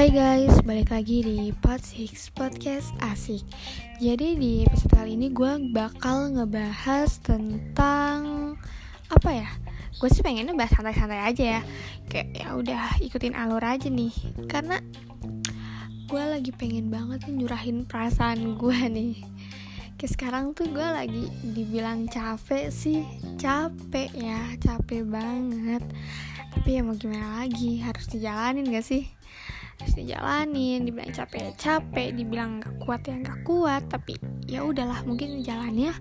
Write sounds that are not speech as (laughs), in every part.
Hai guys, balik lagi di Pod 6 Podcast Asik. Jadi di episode kali ini gue bakal ngebahas tentang Apa ya? Gue sih pengennya bahas santai-santai aja ya. Kayak ya udah ikutin alur aja nih. Karena gue lagi pengen banget nyurahin perasaan gue (laughs) nih. Kayak sekarang tuh gue lagi dibilang capek sih. Capek ya, capek banget. Tapi ya mau gimana lagi, harus dijalanin gak sih? Harus dijalanin dibilang capek capek dibilang gak kuat ya gak kuat. Tapi ya udahlah mungkin jalannya.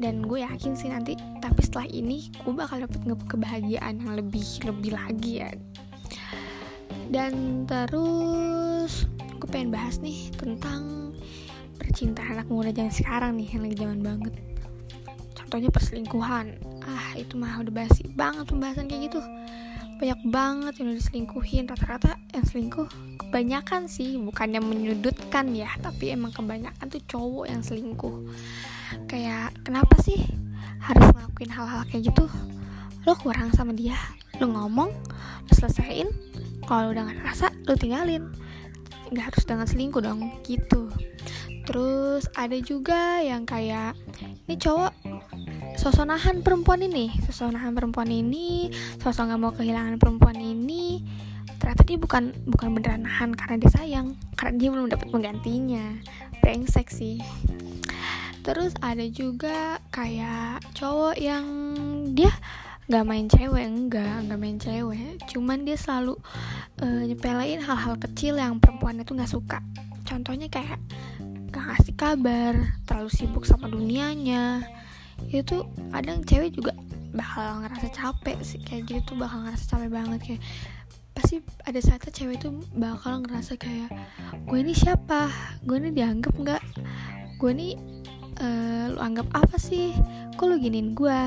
Dan gue yakin sih nanti tapi setelah ini gue bakal dapet kebahagiaan yang lebih lebih lagi ya. Dan terus gue pengen bahas nih tentang percintaan anak muda zaman sekarang nih yang lagi zaman banget. Contohnya perselingkuhan. Ah itu mah udah basi banget pembahasan kayak gitu banyak banget yang udah diselingkuhin. Rata-rata yang selingkuh kebanyakan sih bukan yang menyudutkan ya tapi emang kebanyakan tuh cowok yang selingkuh. Kayak kenapa sih harus ngelakuin hal-hal kayak gitu? Lo kurang sama dia lo ngomong lo selesaiin kalau udah gak rasa lo tinggalin. Nggak harus dengan selingkuh dong gitu. Terus ada juga yang kayak ini cowok sosok nahan perempuan ini. Sosok nahan perempuan ini sosok nggak mau kehilangan perempuan ini ternyata dia bukan bukan beneran nahan karena dia sayang. Karena dia belum dapat penggantinya. Brengsek sih. Terus ada juga kayak cowok yang dia nggak main cewek enggak nggak main cewek. Cuman dia selalu uh, nyepelein hal-hal kecil yang perempuannya tuh nggak suka. Contohnya kayak gak ngasih kabar terlalu sibuk sama dunianya itu kadang cewek juga bakal ngerasa capek sih kayak gitu bakal ngerasa capek banget kayak pasti ada saatnya cewek itu bakal ngerasa kayak gue ini siapa? Gue ini dianggap nggak? Gue ini uh, lu anggap apa sih? Kok lu giniin gue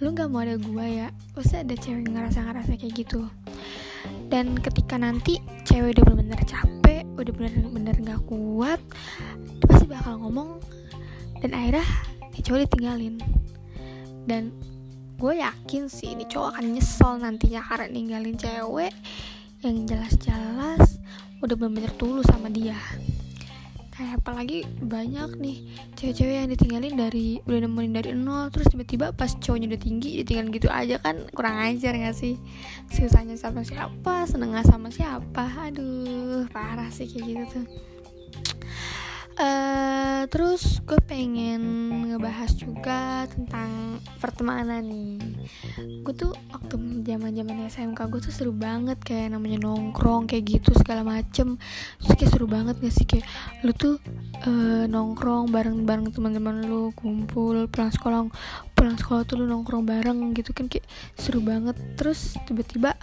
lu nggak mau ada gue ya? Pasti ada cewek ngerasa ngerasa kayak gitu. Dan ketika nanti cewek udah bener-bener capek udah bener-bener nggak kuat pasti bakal ngomong dan akhirnya si cowok ditinggalin. Dan gue yakin sih ini cowok akan nyesel nantinya karena ninggalin cewek yang jelas-jelas udah bener-bener tulus sama dia. Kayak apalagi banyak nih cewek-cewek yang ditinggalin dari udah nemenin dari nol terus tiba-tiba pas cowoknya udah tinggi ditinggalin gitu aja kan kurang ajar gak sih? Susahnya sama siapa seneng sama siapa? Aduh parah sih kayak gitu tuh Uh, terus gue pengen ngebahas juga tentang pertemanan nih. Gue tuh waktu zaman zaman SMK gue tuh seru banget kayak namanya nongkrong kayak gitu segala macem. Terus kayak seru banget gak sih? Kayak lu tuh uh, nongkrong bareng bareng teman-teman lu kumpul pulang sekolah pulang sekolah tuh lu nongkrong bareng gitu kan kayak seru banget. Terus tiba-tiba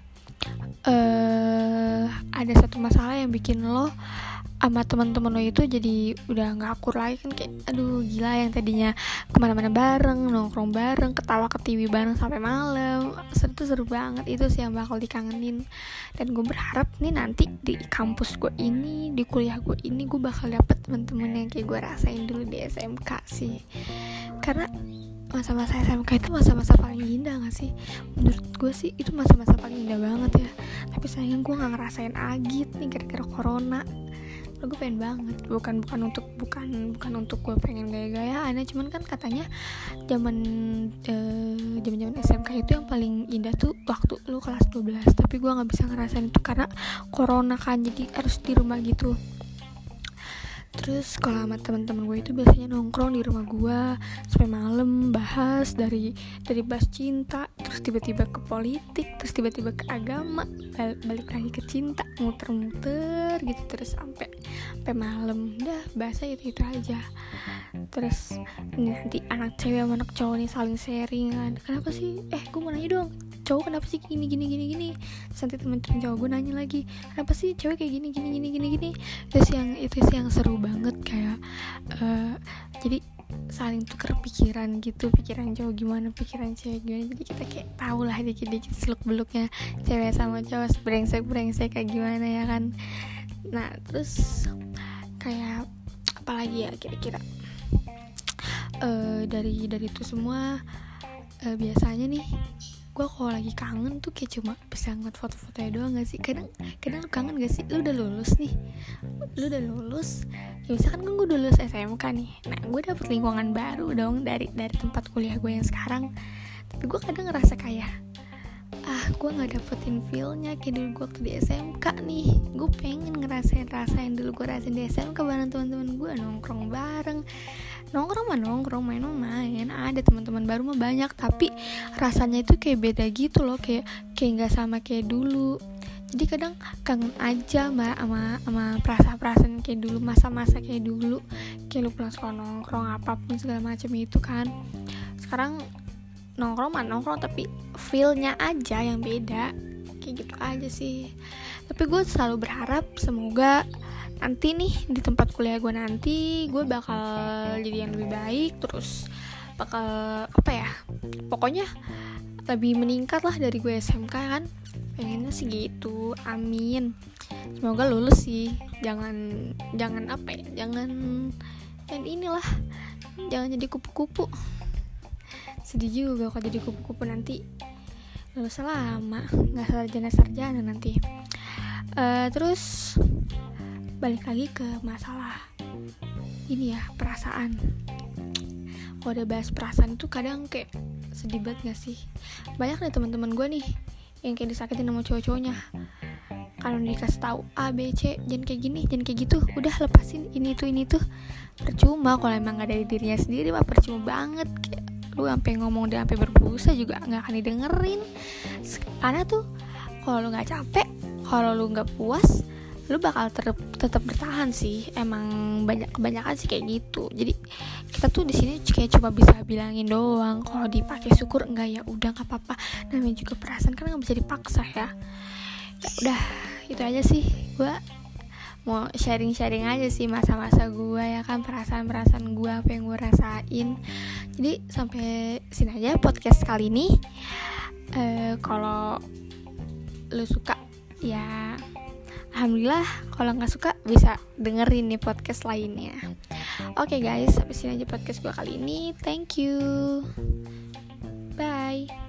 uh, ada satu masalah yang bikin lo sama teman-teman lo itu jadi udah nggak akur lagi kan kayak aduh gila yang tadinya ke mana-mana bareng nongkrong bareng ketawa ke TV bareng sampai malam. Seru tuh seru banget itu sih yang bakal dikangenin. Dan gue berharap nih nanti di kampus gue ini di kuliah gue ini gue bakal dapet teman-teman yang kayak gue rasain dulu di SMK sih. Karena masa-masa SMK itu masa-masa paling indah gak sih? Menurut gue sih itu masa-masa paling indah banget ya. Tapi sayang gue nggak ngerasain agit nih gara-gara corona gue pengen banget. Bukan bukan untuk bukan bukan untuk gue pengen gaya-gayaan ya. Cuman kan katanya zaman eh, zaman zaman SMK itu yang paling indah tuh waktu lu kelas 12 tapi gue nggak bisa ngerasain itu karena corona kan. Jadi harus di rumah gitu terus kalau sama teman-teman gue itu biasanya nongkrong di rumah gue sampai malam bahas dari dari bahas cinta terus tiba-tiba ke politik terus tiba-tiba ke agama balik lagi ke cinta muter-muter gitu terus sampai sampai malam. Dah bahasa itu itu aja. Terus nanti anak cewek sama anak cowok nih saling sharing kan. Kenapa sih? Eh gue mau nanya dong cowok kenapa sih gini gini gini gini? Nanti temen-temen cowok gue nanya lagi kenapa sih cewek kayak gini gini gini gini gini? Terus yang itu sih yang seru banget kayak uh, jadi saling tuker pikiran gitu pikiran cowok gimana pikiran cewek gimana. Jadi kita kayak tahu lah dikit-dikit seluk beluknya cewek sama cowok brengsek brengsek kayak gimana ya kan? Nah terus kayak apalagi ya kira-kira? Uh, dari dari itu semua uh, biasanya nih gue kalau lagi kangen tuh kayak cuma bisa ngeliat foto-fotonya doang gak sih? Kadang kadang lu kangen gak sih? Lu udah lulus nih. Lu udah lulus. Ya misalkan kan gue udah lulus SMK nih. Nah gue dapet lingkungan baru dong dari dari tempat kuliah gue yang sekarang. Tapi gue kadang ngerasa kayak ah gue nggak dapetin feelnya kayak dulu gue waktu di SMK nih. Gue pengen ngerasain rasain dulu gue rasain di SMK bareng teman-teman gue nongkrong bareng nongkrong mah nongkrong main mah main ada teman-teman baru mah banyak tapi rasanya itu kayak beda gitu loh kayak kayak nggak sama kayak dulu. Jadi kadang kangen aja mbak sama sama perasaan-perasaan kayak dulu masa-masa kayak dulu. Kayak lu pulang sekolah nongkrong apa pun segala macam itu kan. Sekarang nongkrong mah nongkrong tapi feelnya aja yang beda. Kayak gitu aja sih. Tapi gue selalu berharap semoga nanti nih di tempat kuliah gue nanti gue bakal jadi yang lebih baik terus bakal apa ya pokoknya lebih meningkat lah dari gue SMK kan? Pengennya sih gitu amin. Semoga lulus sih jangan jangan apa ya jangan dan inilah jangan jadi kupu-kupu. Sedih juga kalau jadi kupu-kupu nanti. Lulus lama nggak sarjana sarjana nanti. Uh, terus balik lagi ke masalah ini ya perasaan. Kalau udah bahas perasaan itu kadang kayak sedih banget gak sih? Banyak nih teman-teman gue nih yang kayak disakitin sama cowok-cowoknya. Kalau dikasih tahu A B C jangan kayak gini jangan kayak gitu. Udah lepasin ini tuh ini tuh. Percuma kalau emang gak dari dirinya sendiri mah percuma banget. Kayak lu sampai ngomong dia sampai berbusa juga nggak akan didengerin. Karena tuh kalau lu nggak capek kalau lu nggak puas lu bakal tetap bertahan sih. Emang banyak kebanyakan sih kayak gitu. Jadi kita tuh di sini kayak cuma bisa bilangin doang kalau dipakai syukur enggak ya udah nggak apa-apa. Namanya juga perasaan kan nggak bisa dipaksa ya. Ya udah itu aja sih. Gue mau sharing-sharing aja sih masa-masa gue ya kan perasaan-perasaan gue apa yang gue rasain. Jadi sampai sini aja podcast kali ini. Uh, kalau lu suka ya alhamdulillah kalau nggak suka bisa dengerin nih podcast lainnya. Oke. Okay guys sampai sini aja podcast gue kali ini. Thank you. Bye